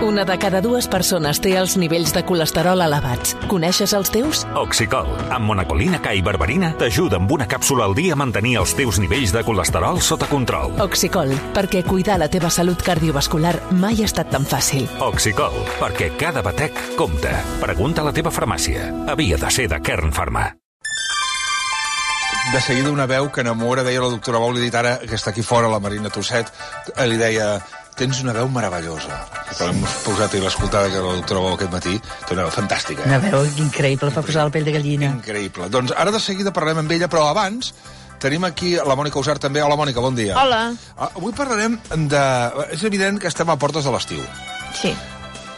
Una de cada dues persones té els nivells de colesterol elevats. Coneixes els teus? Oxicol, amb monacolina K i berberina, t'ajuda amb una càpsula al dia a mantenir els teus nivells de colesterol sota control. Oxicol, perquè cuidar la teva salut cardiovascular mai ha estat tan fàcil. Oxicol, perquè cada batec compta. Pregunta a la teva farmàcia. Havia de ser de Kern Pharma. De seguida una veu que enamora, deia la doctora Bou, li ha dit ara, que està aquí fora, la Marina Tosset, eh, li deia, tens una veu meravellosa. Quan hem posat i l'escoltada que doctora Bou aquest matí, té una veu fantàstica. Una veu increïble, fa posar la pell de gallina. Increïble. Doncs ara de seguida parlarem amb ella, però abans tenim aquí la Mònica Usart també. Hola, Mònica, bon dia. Hola. Ah, Avui parlarem de... És evident que estem a portes de l'estiu. Sí.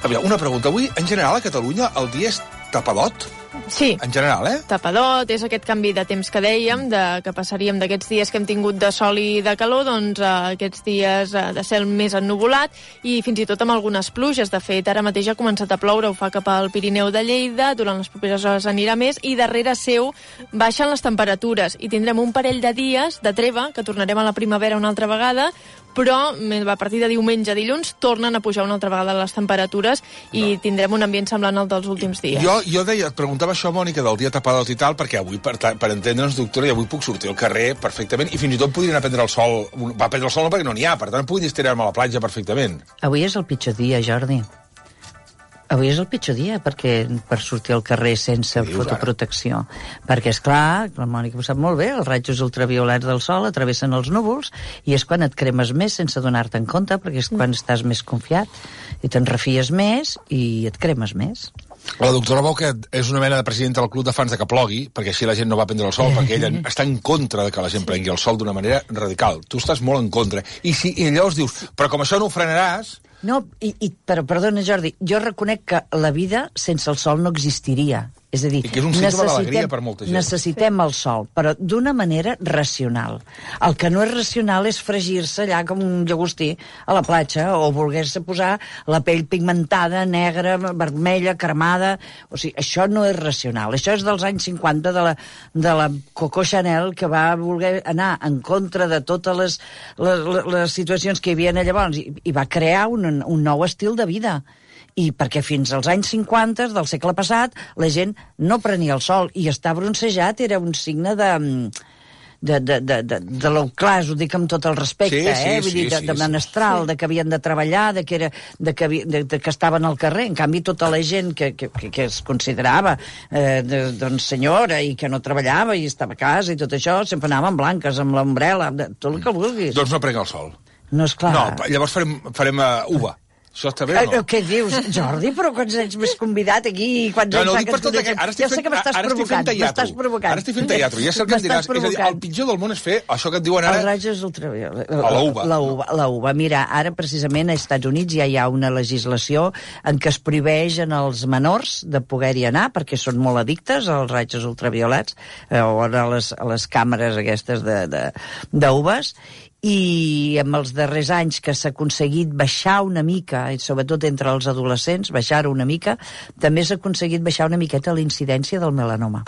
Aviam, una pregunta. Avui, en general, a Catalunya, el dia és tapadot? Sí. En general, eh? Tapadot, és aquest canvi de temps que dèiem, de, que passaríem d'aquests dies que hem tingut de sol i de calor, doncs a aquests dies eh, de cel més ennuvolat i fins i tot amb algunes pluges. De fet, ara mateix ha començat a ploure, ho fa cap al Pirineu de Lleida, durant les properes hores anirà més, i darrere seu baixen les temperatures i tindrem un parell de dies de treva, que tornarem a la primavera una altra vegada, però a partir de diumenge a dilluns tornen a pujar una altra vegada les temperatures i tindrem un ambient semblant al dels últims dies. Jo, jo deia, et preguntava això, Mònica, del dia tapadot i tal, perquè avui, per, per entendre'ns, doctora, i avui puc sortir al carrer perfectament, i fins i tot podria anar a prendre el sol. Va a prendre el sol no perquè no n'hi ha, per tant, puc estirar-me a la platja perfectament. Avui és el pitjor dia, Jordi. Avui és el pitjor dia perquè per sortir al carrer sense Dius, ara? fotoprotecció. Perquè, és clar, la Mònica ho sap molt bé, els rajos ultraviolats del sol atravessen els núvols i és quan et cremes més sense donar-te en compte, perquè és quan estàs més confiat i te'n refies més i et cremes més. La doctora Boca és una mena de presidenta del club de fans de que plogui, perquè així la gent no va prendre el sol, perquè ella està en contra de que la gent prengui el sol d'una manera radical. Tu estàs molt en contra. I, si, I llavors dius, però com això no ho frenaràs... No, i, i, però perdona, Jordi, jo reconec que la vida sense el sol no existiria. És a dir, I que és un d'alegria per molta gent. necessitem el sol, però d'una manera racional. El que no és racional és fregir-se allà com un llagostí a la platja o voler-se posar la pell pigmentada, negra, vermella, cremada... O sigui, això no és racional. Això és dels anys 50 de la, de la Coco Chanel que va voler anar en contra de totes les, les, les, les situacions que hi havia llavors i, i va crear un, un nou estil de vida i perquè fins als anys 50 del segle passat la gent no prenia el sol i estar bronzejat era un signe de de, de, de, de, de l'oclàs, ho dic amb tot el respecte, Sí, sí, eh? Vull sí, dir, de, sí, de sí. menestral, de que havien de treballar, de que, era, de que, de, de que estaven al carrer. En canvi, tota la gent que, que, que, es considerava eh, de, doncs, senyora i que no treballava i estava a casa i tot això, sempre anaven blanques, amb l'ombrela, tot el que vulguis. Doncs no prenc el sol. No, és clar. No, llavors farem, farem uh, uva. Això està bé o Eh, no? Què dius, Jordi? Però quants anys m'has convidat aquí? Quants No, anys no, fa dic que per tot aquest... Ara estic ja sé fent, que m'estàs fent provocant, m'estàs provocant. Ara estic fent teatre. Ja sé el que em diràs. És a dir, el pitjor del món és fer això que et diuen Els ara... rajos ultraviolets. A la uva. La uva, la uva. Mira, ara precisament als Estats Units ja hi ha una legislació en què es prohibeixen als menors de poder-hi anar perquè són molt addictes als rajos ultraviolets eh, o a les, a les càmeres aquestes d'uves i amb els darrers anys que s'ha aconseguit baixar una mica, i sobretot entre els adolescents, baixar-ho una mica, també s'ha aconseguit baixar una miqueta la incidència del melanoma.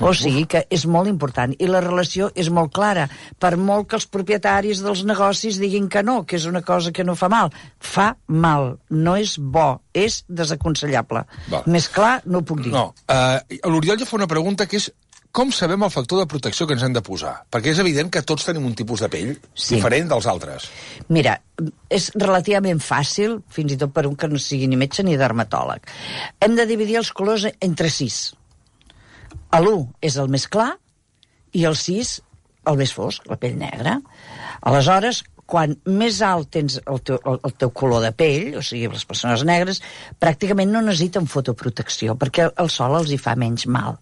O sigui que és molt important. I la relació és molt clara. Per molt que els propietaris dels negocis diguin que no, que és una cosa que no fa mal. Fa mal. No és bo. És desaconsellable. Val. Més clar no ho puc dir. No. Uh, L'Oriol ja fa una pregunta que és com sabem el factor de protecció que ens hem de posar? Perquè és evident que tots tenim un tipus de pell Sí. diferent dels altres. Mira, és relativament fàcil, fins i tot per un que no sigui ni metge ni dermatòleg. Hem de dividir els colors entre sis. L'1 és el més clar i el 6 el més fosc, la pell negra. Aleshores, quan més alt tens el teu, el, el teu color de pell, o sigui, les persones negres, pràcticament no necessiten fotoprotecció, perquè el sol els hi fa menys mal.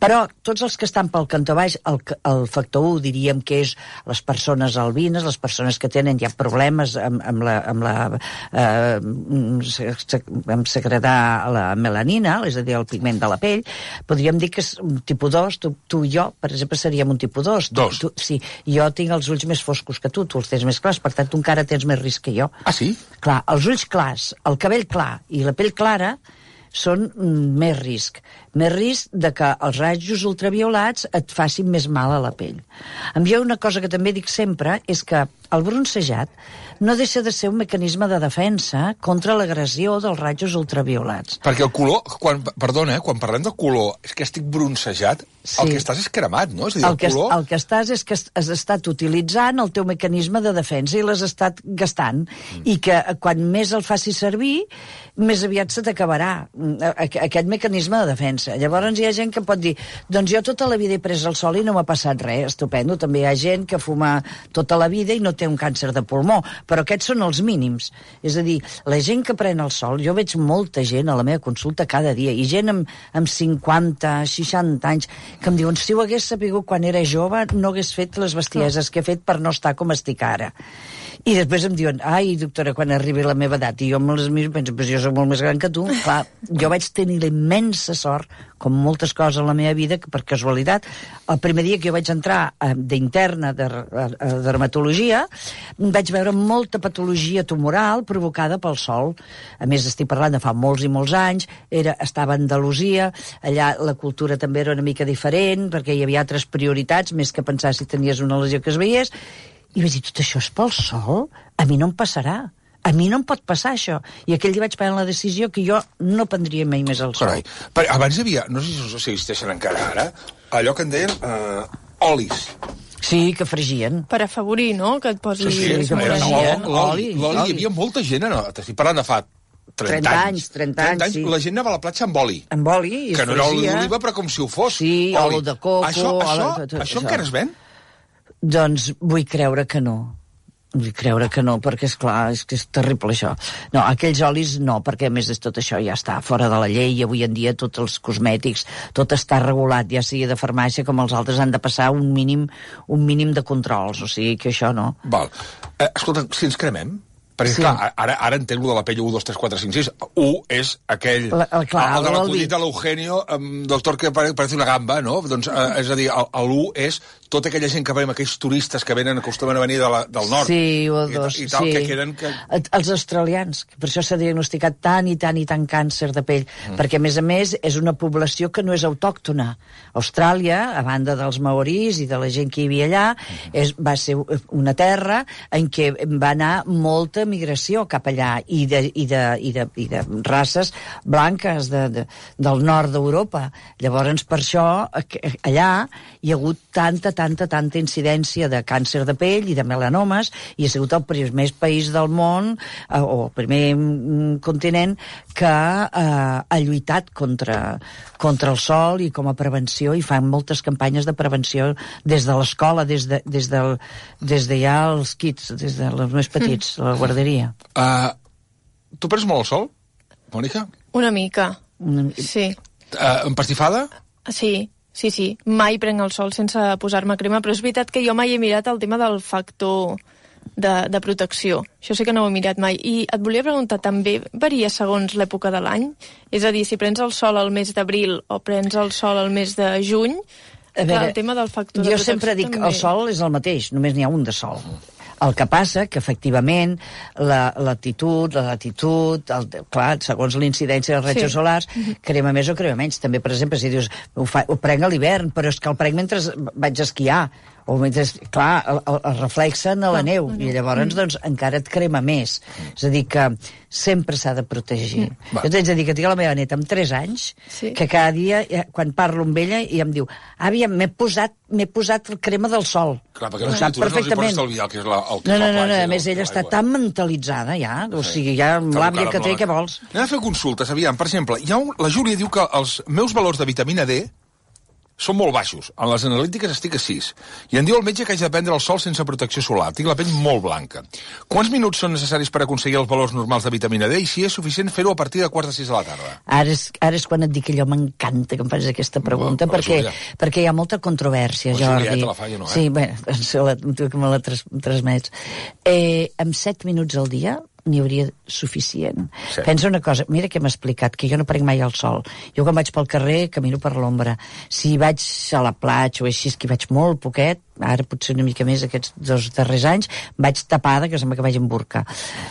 Però tots els que estan pel cantó baix, el, el factor 1 diríem que és les persones albines, les persones que tenen ja problemes amb, amb la, amb la eh, se- amb secretar la melanina, és a dir, el pigment de la pell, podríem dir que és un tipus 2, tu, tu i jo, per exemple, seríem un tipus 2. Dos. Tu, sí, jo tinc els ulls més foscos que tu, tu els tens més clars, per tant, tu encara tens més risc que jo. Ah, sí? Clar, els ulls clars, el cabell clar i la pell clara són mm, més risc. més risc de que els rajos ultraviolats et facin més mal a la pell. Hi ha una cosa que també dic sempre, és que el bronzejat no deixa de ser un mecanisme de defensa contra l'agressió dels rajos ultraviolats. Perquè el color, quan, perdona, eh, quan parlem de color, és que estic bronzejat, sí. el que estàs és cremat, no? És dir, el, el, que, color... el que estàs és que has estat utilitzant el teu mecanisme de defensa i l'has estat gastant. Mm. I que eh, quan més el facis servir, més aviat se t'acabarà mm, aquest mecanisme de defensa. Llavors hi ha gent que pot dir doncs jo tota la vida he pres el sol i no m'ha passat res, estupendo. També hi ha gent que fuma tota la vida i no té un càncer de pulmó, però aquests són els mínims. És a dir, la gent que pren el sol, jo veig molta gent a la meva consulta cada dia, i gent amb, amb 50, 60 anys, que em diuen, si ho hagués sabut quan era jove, no hagués fet les bestieses que he fet per no estar com estic ara. I després em diuen, ai, doctora, quan arribi la meva edat, i jo me les miro i penso, però jo soc molt més gran que tu. Clar, jo vaig tenir la immensa sort, com moltes coses en la meva vida, que per casualitat, el primer dia que jo vaig entrar eh, d'interna de, de, de dermatologia, vaig veure molta patologia tumoral provocada pel sol. A més, estic parlant de fa molts i molts anys, era, estava a Andalusia, allà la cultura també era una mica diferent, perquè hi havia altres prioritats, més que pensar si tenies una lesió que es veiés, i vaig dir, tot això és pel sol? A mi no em passarà. A mi no em pot passar això. I aquell dia vaig prendre la decisió que jo no prendria mai més el sol. Carai. Però abans hi havia, no sé si existeixen encara ara, allò que en deien uh, olis. Sí, que fregien. Per afavorir, no?, que et posi... Sí, sí, que fregien. L'oli, l'oli, hi havia molta gent, no? t'estic parlant de fa 30, 30 anys, 30 anys, sí. La gent anava a la platja amb oli. Amb oli, i Que no era oli d'oliva, però com si ho fos. Sí, oli. oli de coco, Això, això, oli- tot això això. encara es ven? Doncs vull creure que no. Vull creure que no, perquè és clar, és que és terrible això. No, aquells olis no, perquè a més de tot això ja està fora de la llei i avui en dia tots els cosmètics, tot està regulat, ja sigui de farmàcia com els altres han de passar un mínim, un mínim de controls, o sigui que això no. Val. Eh, escolta, si ens cremem, perquè, Sí. clar, ara, ara entenc de la pell 1, 2, 3, 4, 5, 6. 1 és aquell... La- el- clar, el de l'acudit dit. de l'Eugenio, um, doctor que pare- parece una gamba, no? Doncs, eh, és a dir, l'1 és tota aquella gent que veiem, aquells turistes que venen, acostumen a venir de la, del nord. Sí, o i, dos, i tal, sí. que queden... Que... Els australians, que per això s'ha diagnosticat tant i tant i tant càncer de pell, mm. perquè a més a més és una població que no és autòctona. Austràlia, a banda dels maoris i de la gent que hi havia allà, és, va ser una terra en què va anar molta migració cap allà i de, i de, i de, i de races blanques de, de, del nord d'Europa. Llavors, per això, allà hi ha hagut tanta, tanta, tanta incidència de càncer de pell i de melanomes i ha sigut el primer país del món eh, o el primer mm, continent que eh, ha lluitat contra, contra el sol i com a prevenció i fan moltes campanyes de prevenció des de l'escola, des, de, des, del, des de ja els kits, des de els més petits, la guarderia. Uh, tu prens molt el sol, Mònica? Una mica, Una- sí. Uh, empastifada? Sí, sí, sí. Mai prenc el sol sense posar-me crema, però és veritat que jo mai he mirat el tema del factor de, de protecció. Això sí que no ho he mirat mai. I et volia preguntar, també varia segons l'època de l'any? És a dir, si prens el sol al mes d'abril o prens el sol al mes de juny, A veure, el tema del factor de jo protecció sempre dic també... el sol és el mateix, només n'hi ha un de sol. El que passa que, efectivament, la latitud, la latitud, el, clar, segons l'incidència dels rajos Sí. solars, crema més o crema menys. També, per exemple, si dius, ho, fa, ho prenc a l'hivern, però és que el prenc mentre vaig esquiar, o mentre, clar, el, el, reflexen a la neu, la i llavors, doncs, encara et crema més. És a dir, que sempre s'ha de protegir. Va. Jo t'haig de dir que tinc la meva neta amb 3 anys, Sí. que cada dia, eh, quan parlo amb ella, i em diu, àvia, m'he posat, m'he posat el crema del sol. Clar, perquè les criatures no els hi pots perfectament. estalviar el que és la, el que No, és no, la no, no, platja a més ella està tan mentalitzada ja, o sigui, ja amb l'àvia que té, què vols? Anem a fer consultes, aviam. Per exemple, hi ha un, la Júlia diu que els meus valors de vitamina D són molt baixos. En les analítiques estic a 6. I em diu el metge que haig de prendre el sol sense protecció solar. Tinc la pell molt blanca. Quants minuts són necessaris per aconseguir els valors normals de vitamina D i si és suficient fer-ho a partir de quarts de 6 de la tarda? Ara és, ara és quan et dic que allò m'encanta que em facis aquesta pregunta, Bueno, perquè, Júlia. perquè hi ha molta controvèrsia, La Jordi. Julieta la fa, jo no, eh? Sí, bé, la, tu que me la tras, transmets. Eh, amb 7 minuts al dia n'hi hauria suficient. Sí. Pensa una cosa, mira que m'ha explicat, que jo no prenc mai el sol. Jo quan vaig pel carrer camino per l'ombra. Si vaig a la platja o així, és que vaig molt poquet, ara potser una mica més aquests dos darrers anys, vaig tapada, que sembla que vaig en burca.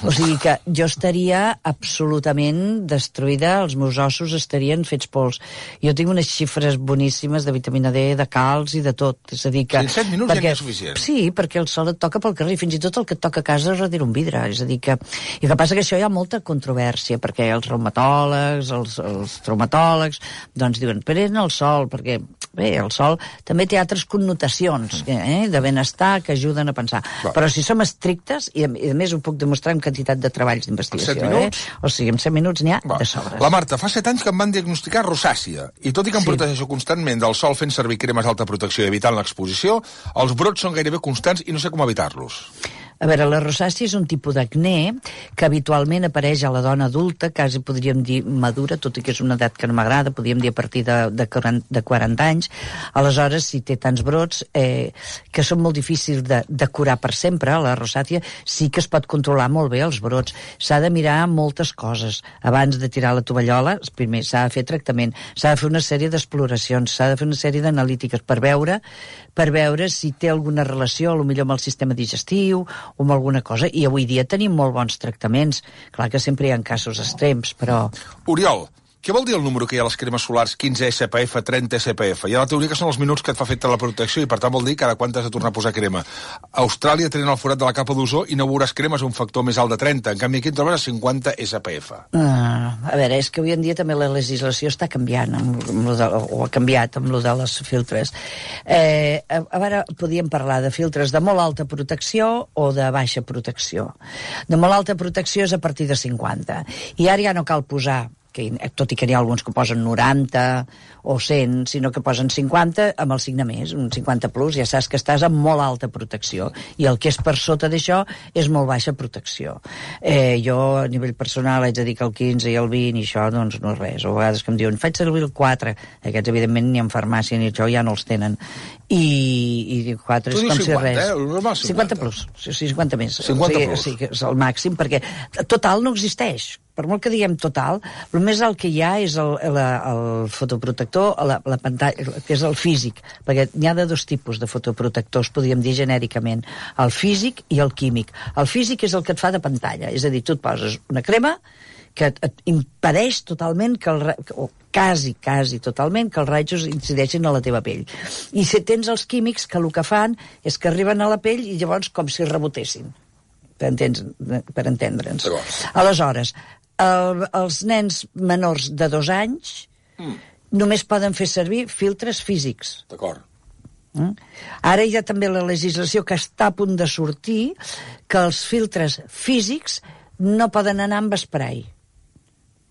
O sigui que jo estaria absolutament destruïda, els meus ossos estarien fets pols. Jo tinc unes xifres boníssimes de vitamina D, de calç i de tot. És a dir que... Sí, en set minuts ja n'hi ha suficient. Sí, perquè el sol et toca pel carrer, fins i tot el que et toca a casa és darrere un vidre. És a dir que... I el que passa que això hi ha molta controvèrsia, perquè els reumatòlegs, els, els traumatòlegs, doncs diuen, però en el sol, perquè bé, el sol també té altres connotacions eh, de benestar que ajuden a pensar. Va. Però si som estrictes, i a, i a més ho puc demostrar amb quantitat de treballs d'investigació, eh? o sigui, en 7 minuts n'hi ha Va. de sobres. La Marta, fa 7 anys que em van diagnosticar rosàcia, i tot i que em Sí. protegeixo constantment del sol fent servir cremes d'alta protecció i evitant l'exposició, els brots són gairebé constants i no sé com evitar-los. A veure, la rosàcia és un tipus d'acné que habitualment apareix a la dona adulta, quasi podríem dir madura, tot i que és una edat que no m'agrada, podríem dir a partir de, de, 40, de 40 anys. Aleshores, si té tants brots, eh, que són molt difícils de, de curar per sempre, la rosàcia sí que es pot controlar molt bé els brots. S'ha de mirar moltes coses. Abans de tirar la tovallola, primer s'ha de fer tractament, s'ha de fer una sèrie d'exploracions, s'ha de fer una sèrie d'analítiques per veure per veure si té alguna relació, a lo millor amb el sistema digestiu o amb alguna cosa. I avui dia tenim molt bons tractaments. Clar que sempre hi ha casos extrems, però... Oriol, què vol dir el número que hi ha a les cremes solars 15 SPF, 30 SPF? Hi ha la teoria que són els minuts que et fa efecte la protecció i per tant vol dir cada quant has de tornar a posar crema. A Austràlia tenen el forat de la capa d'ozó i no veuràs cremes un factor més alt de 30. En canvi aquí en trobes a 50 SPF. Uh, a veure, és que avui en dia també la legislació està canviant, amb, amb de, o ha canviat amb lo de les filtres. Eh, a, a veure, podíem parlar de filtres de molt alta protecció o de baixa protecció. De molt alta protecció és a partir de 50. I ara ja no cal posar que, tot i que n'hi ha alguns que posen 90 o 100, sinó que posen 50 amb el signe més, un 50 plus, ja saps que estàs amb molt alta protecció. I el que és per sota d'això és molt baixa protecció. Eh, jo, a nivell personal, haig de dir que el 15 i el 20 i això, doncs, no és res. O a vegades que em diuen, faig servir el 4. Aquests, evidentment, ni en farmàcia ni això ja no els tenen. I, i dic, 4 Tu és com 50, si res. eh? El normal 50 50. plus, sí, sí, 50 més. 50 o sigui, plus. Sí, que és el màxim, perquè total no existeix. Per molt que diguem total, el més alt que hi ha és el, el, el fotoprotector, la, la pantalla, que és el físic, perquè n'hi ha de dos tipus de fotoprotectors, podríem dir genèricament, el físic i el químic. El físic és el que et fa de pantalla, és a dir, tu et poses una crema que et, impedeix totalment que el, o quasi, quasi totalment, que els rajos incideixin a la teva pell. I si tens els químics que el que fan és que arriben a la pell i llavors com si rebotessin per, entens, per entendre'ns. Aleshores, el, els nens menors de dos anys mm. Només poden fer servir filtres físics. D'acord. Mm? Ara hi ha també la legislació que està a punt de sortir que els filtres físics no poden anar amb esprai.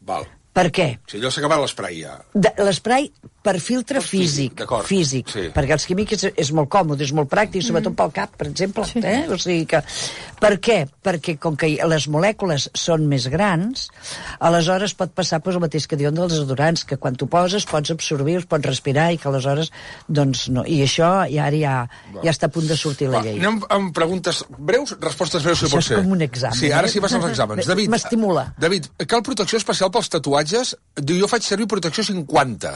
Val. Per què? Si allò s'ha acabat l'esprai ja. L'esprai per filtre Per físic, físic, físic, Sí. perquè els químics és, és molt còmode, és molt pràctic, sobretot pel cap, per exemple. Eh? O sigui que... Per què? Perquè com que les molècules són més grans, aleshores pot passar pues, el mateix que diuen dels desodorants, que quan tu poses pots absorbir, els pots respirar i que aleshores, doncs no. I això ja, ara ja, ja està a punt de sortir la Va, llei. anem amb preguntes breus, respostes breus, si Això pot és ser. com un examen, Sí, ara eh? sí vas als exàmens. David, M'estimula. David, cal protecció especial pels tatuatges? Diu, jo faig servir protecció 50.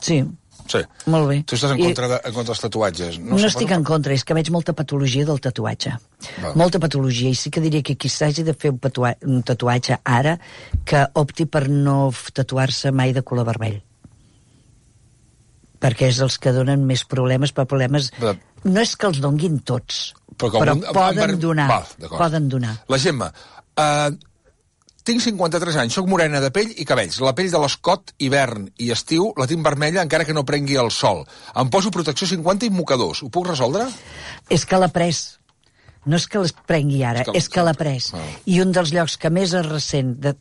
Sí, Sí. molt bé. Tu estàs en I- contra, de, en contra dels tatuatges. No, no estic en contra, és que veig molta patologia del tatuatge. Val. Molta patologia, i sí que diria que qui s'hagi de fer un, patua un tatuatge ara, que opti per no tatuar-se mai de color vermell. Perquè és els que donen més problemes, però problemes... Però- No és que els donguin tots, Però però, un- poden donar. Val, d'acord. poden donar. La Gemma, uh, tinc 53 anys, sóc morena de pell i cabells. La pell de l'escot, hivern i estiu, la tinc vermella encara que no prengui el sol. Em poso protecció 50 i mocadors. Ho puc resoldre? És que l'ha pres. No és que les prengui ara, És és que l'ha pres. Ah. I un dels llocs que més es ressent de,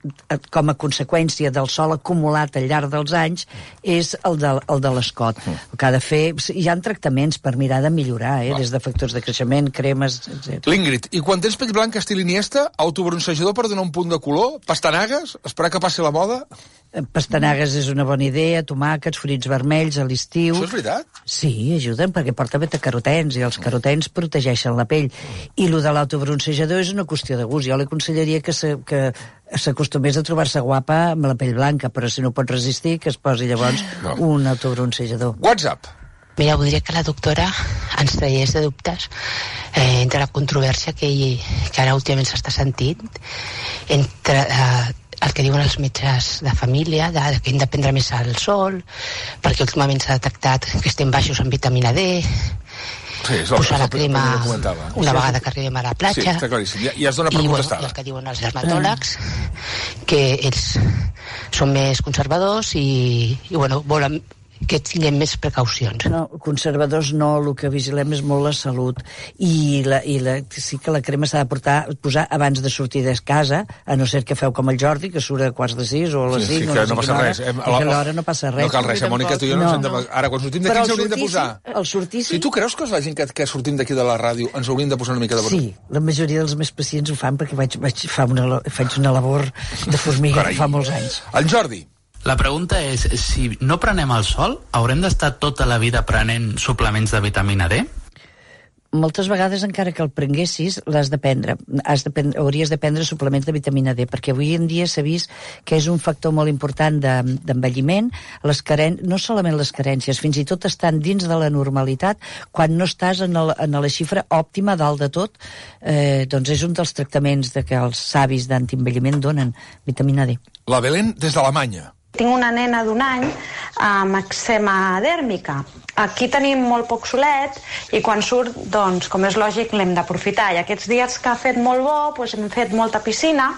com a conseqüència del sol acumulat al llarg dels anys és el de, el de l'escot. Mm. El que ha de fer... Hi ha tractaments per mirar de millorar, eh? Va. des de factors de creixement, cremes, etc. L'Ingrid, i quan tens pell blanca estil Iniesta, autobroncejador per donar un punt de color, pastanagues, esperar que passi la moda? Pastanagues és una bona idea, tomàquets, fruits vermells a l'estiu. Això és veritat? Sí, ajuden, perquè porta betacarotens, i els carotens protegeixen la pell. I lo de l'autobroncejador és una qüestió de gust. Jo li aconsellaria que se, que s'acostumés a trobar-se guapa amb la pell blanca, però si no pot resistir, que es posi llavors No. un autobroncejador. WhatsApp. Mira, voldria que la doctora ens traiés de dubtes eh, entre la controvèrsia que, hi, que ara últimament s'està sentint entre eh, el que diuen els metges de família, de, de que hem de prendre més al sol, perquè últimament s'ha detectat que estem baixos en vitamina D, Sí, és el, posar la el crema una vegada que arribem a la Sí, platja. està claríssim. Ja, ja es dona per I, bueno, i el que diuen els dermatòlegs, que ells són més conservadors i, i bueno, volen que tinguem més precaucions. No, conservadors no, el que vigilem és molt la salut i, la, i la, sí que la crema s'ha de portar, posar abans de sortir de casa, a no ser que feu com el Jordi, que surt a quarts de sis o a les Sí, sí, cinc, que no passa quina res. hora, Hem- a l'hora no passa res. No cal res, eh, Mònica, tu i jo no, No. ens hem de... Ara, quan sortim d'aquí ens hauríem de posar... al sortir, sí. Si tu creus que la gent que, que sortim d'aquí de la ràdio ens hauríem de posar una mica de... Sí, la majoria dels meus pacients ho fan perquè vaig, vaig fa una, faig una labor de formiga Carai. fa molts anys. En Jordi. La pregunta és, si no prenem el sol, haurem d'estar tota la vida prenent suplements de vitamina D? moltes vegades, encara que el prenguessis, l'has de prendre. Has de prendre, hauries de prendre suplements de vitamina D, perquè avui en dia s'ha vist que és un factor molt important de- d'envelliment, les caren no solament les carències, fins i tot estan dins de la normalitat, quan no estàs en, el, en la xifra òptima dalt de tot, eh, doncs és un dels tractaments de que els savis d'antienvelliment donen vitamina D. La Belén des d'Alemanya. Tinc una nena d'un any amb eczema dèrmica. Aquí tenim molt poc solet i quan surt, doncs, com és lògic, l'hem d'aprofitar. I aquests dies que ha fet molt bo, doncs hem fet molta piscina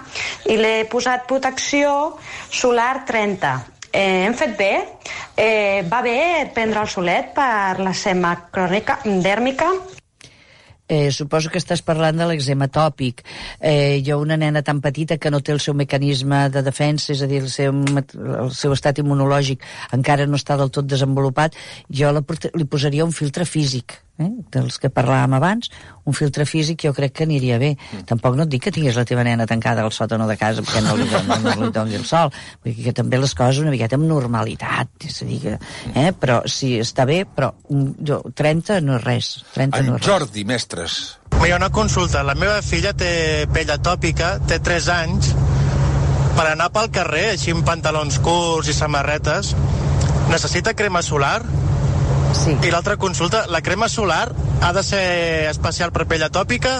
i l'he posat protecció solar 30. Eh, hem fet bé. Eh, va bé prendre el solet per la sema crònica dèrmica Eh, suposo que estàs parlant de l'eczema tòpic. Eh, jo, una nena tan petita que no té el seu mecanisme de defensa, és a dir, el seu, el seu estat immunològic encara no està del tot desenvolupat, jo la, li posaria un filtre físic, eh, dels que parlàvem abans, un filtre físic jo crec que aniria bé. Mm. Tampoc no et dic que tingués la teva nena tancada al sòtano de casa perquè no li, don, no, no li doni el sol. Vull dir que també les coses una miqueta amb normalitat, és a dir, que, eh, però sí, està bé, però mm, jo, 30 no és res. 30 En no és res. Jordi, mestres. Mira, una consulta. La meva filla té pell atòpica, té 3 anys. Per anar pel carrer, així amb pantalons curts i samarretes, necessita crema solar? Sí. I l'altra consulta, la crema solar ha de ser especial per pell atòpica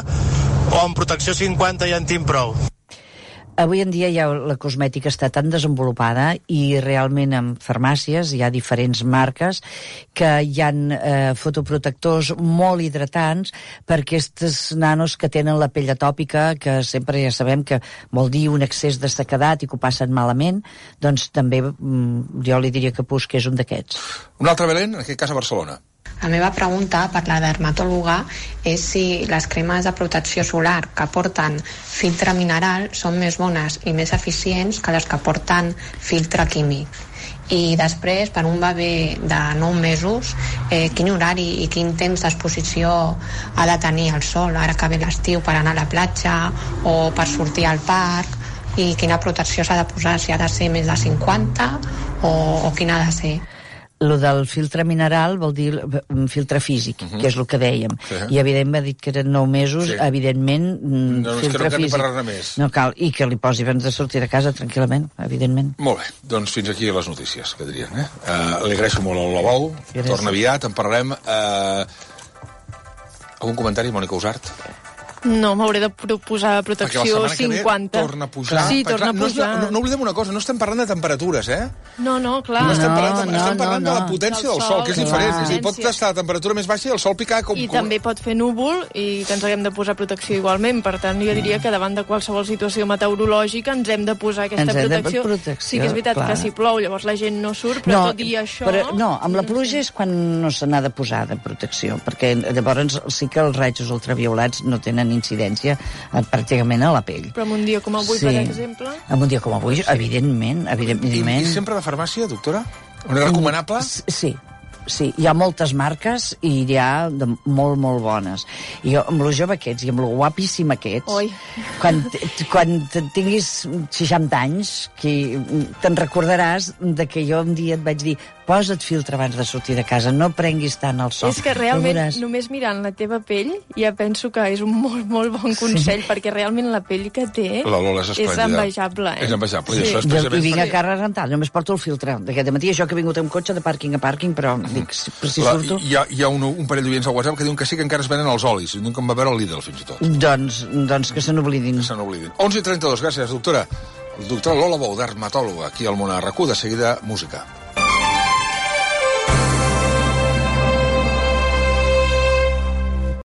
o amb protecció 50 i antim prou? Avui en dia ja la cosmètica està tan desenvolupada i realment en farmàcies hi ha diferents marques que hi han eh, fotoprotectors molt hidratants per aquests nanos que tenen la pell atòpica, que sempre ja sabem que vol dir un excés de sequedat i que ho passen malament, doncs també mm, jo li diria que busqués un d'aquests. Un altre Belén, en aquest cas a Barcelona. La meva pregunta per la dermatòloga és si les cremes de protecció solar que porten filtre mineral són més bones i més eficients que les que porten filtre químic. I després, per un bebè de 9 mesos, eh, quin horari i quin temps d'exposició ha de tenir al sol, ara que ve l'estiu per anar a la platja o per sortir al parc, i quina protecció s'ha de posar, si ha de ser més de 50 o, o quina ha de ser. Lo del filtre mineral vol dir un filtre físic, uh -huh. que és el que dèiem. Mhm. Sí. I evidentment m'ha dit que eren 9 mesos, Sí. evidentment, mm, No, filtre no físic. parlar-ne més. No cal, i que li posi abans de sortir de casa tranquil·lament, evidentment. Molt bé, doncs fins aquí les notícies, que dirien, eh? Uh, li agraeixo molt al Labou, Gràcies. torna aviat, en parlarem. Uh, algun comentari, Mònica Usart? No, m'hauré de proposar protecció setmana que ve 50. torna a pujar. Sí, Perquè, torna a clar, no és pujar. la- No, no oblidem una cosa, no estem parlant de temperatures, eh? No, no, clar. No, estem No, parlant, de, no, estem parlant no, de la no. potència Del del sol, sol, que és clar. diferent. És a dir, pot estar a temperatura més baixa i el sol picar com... I com... també pot fer núvol i que ens haguem de posar protecció igualment. Per tant, jo diria que davant de qualsevol situació meteorològica ens hem de posar aquesta Ens hem de protecció. protecció, Sí que és veritat clar. que si plou llavors la gent no surt, però tot i això... Però, no, amb la pluja és quan no se n'ha de posar de protecció, perquè llavors sí que els rajos ultraviolats no tenen incidència eh, pràcticament a la pell. Però en un dia com avui, Sí. per exemple... En un dia com avui, evidentment, I, evidentment. I sempre de farmàcia, doctora? Una recomanable? Sí, sí, hi ha moltes marques i hi ha de molt, molt bones. I jo, amb lo jove que ets i amb lo guapíssim que ets, Oi. quan, quan tinguis 60 anys, que te'n recordaràs de que jo un dia et vaig dir posa't filtre abans de sortir de casa, no prenguis tant el sol. És que realment, veuràs. només mirant la teva pell, ja penso que és un molt, molt bon consell, sí. perquè realment la pell que té La Lola és esplèndida. envejable. Eh? És envejable, i això és Jo, I vinc a casa rentant, només porto el filtre. D'aquest matí, això que he vingut amb cotxe de pàrquing a pàrquing, però dic, si, però si surto... hi, ha, hi ha un, un parell d'oients al WhatsApp que diuen que sí que encara es venen els olis, i diuen que em va veure el Lidl, fins i tot. Doncs, doncs que se n'oblidin. Se n'oblidin. 11 i 32, gràcies, doctora. El doctor Lola Bou, dermatòloga, aquí al RAC1, de seguida, música.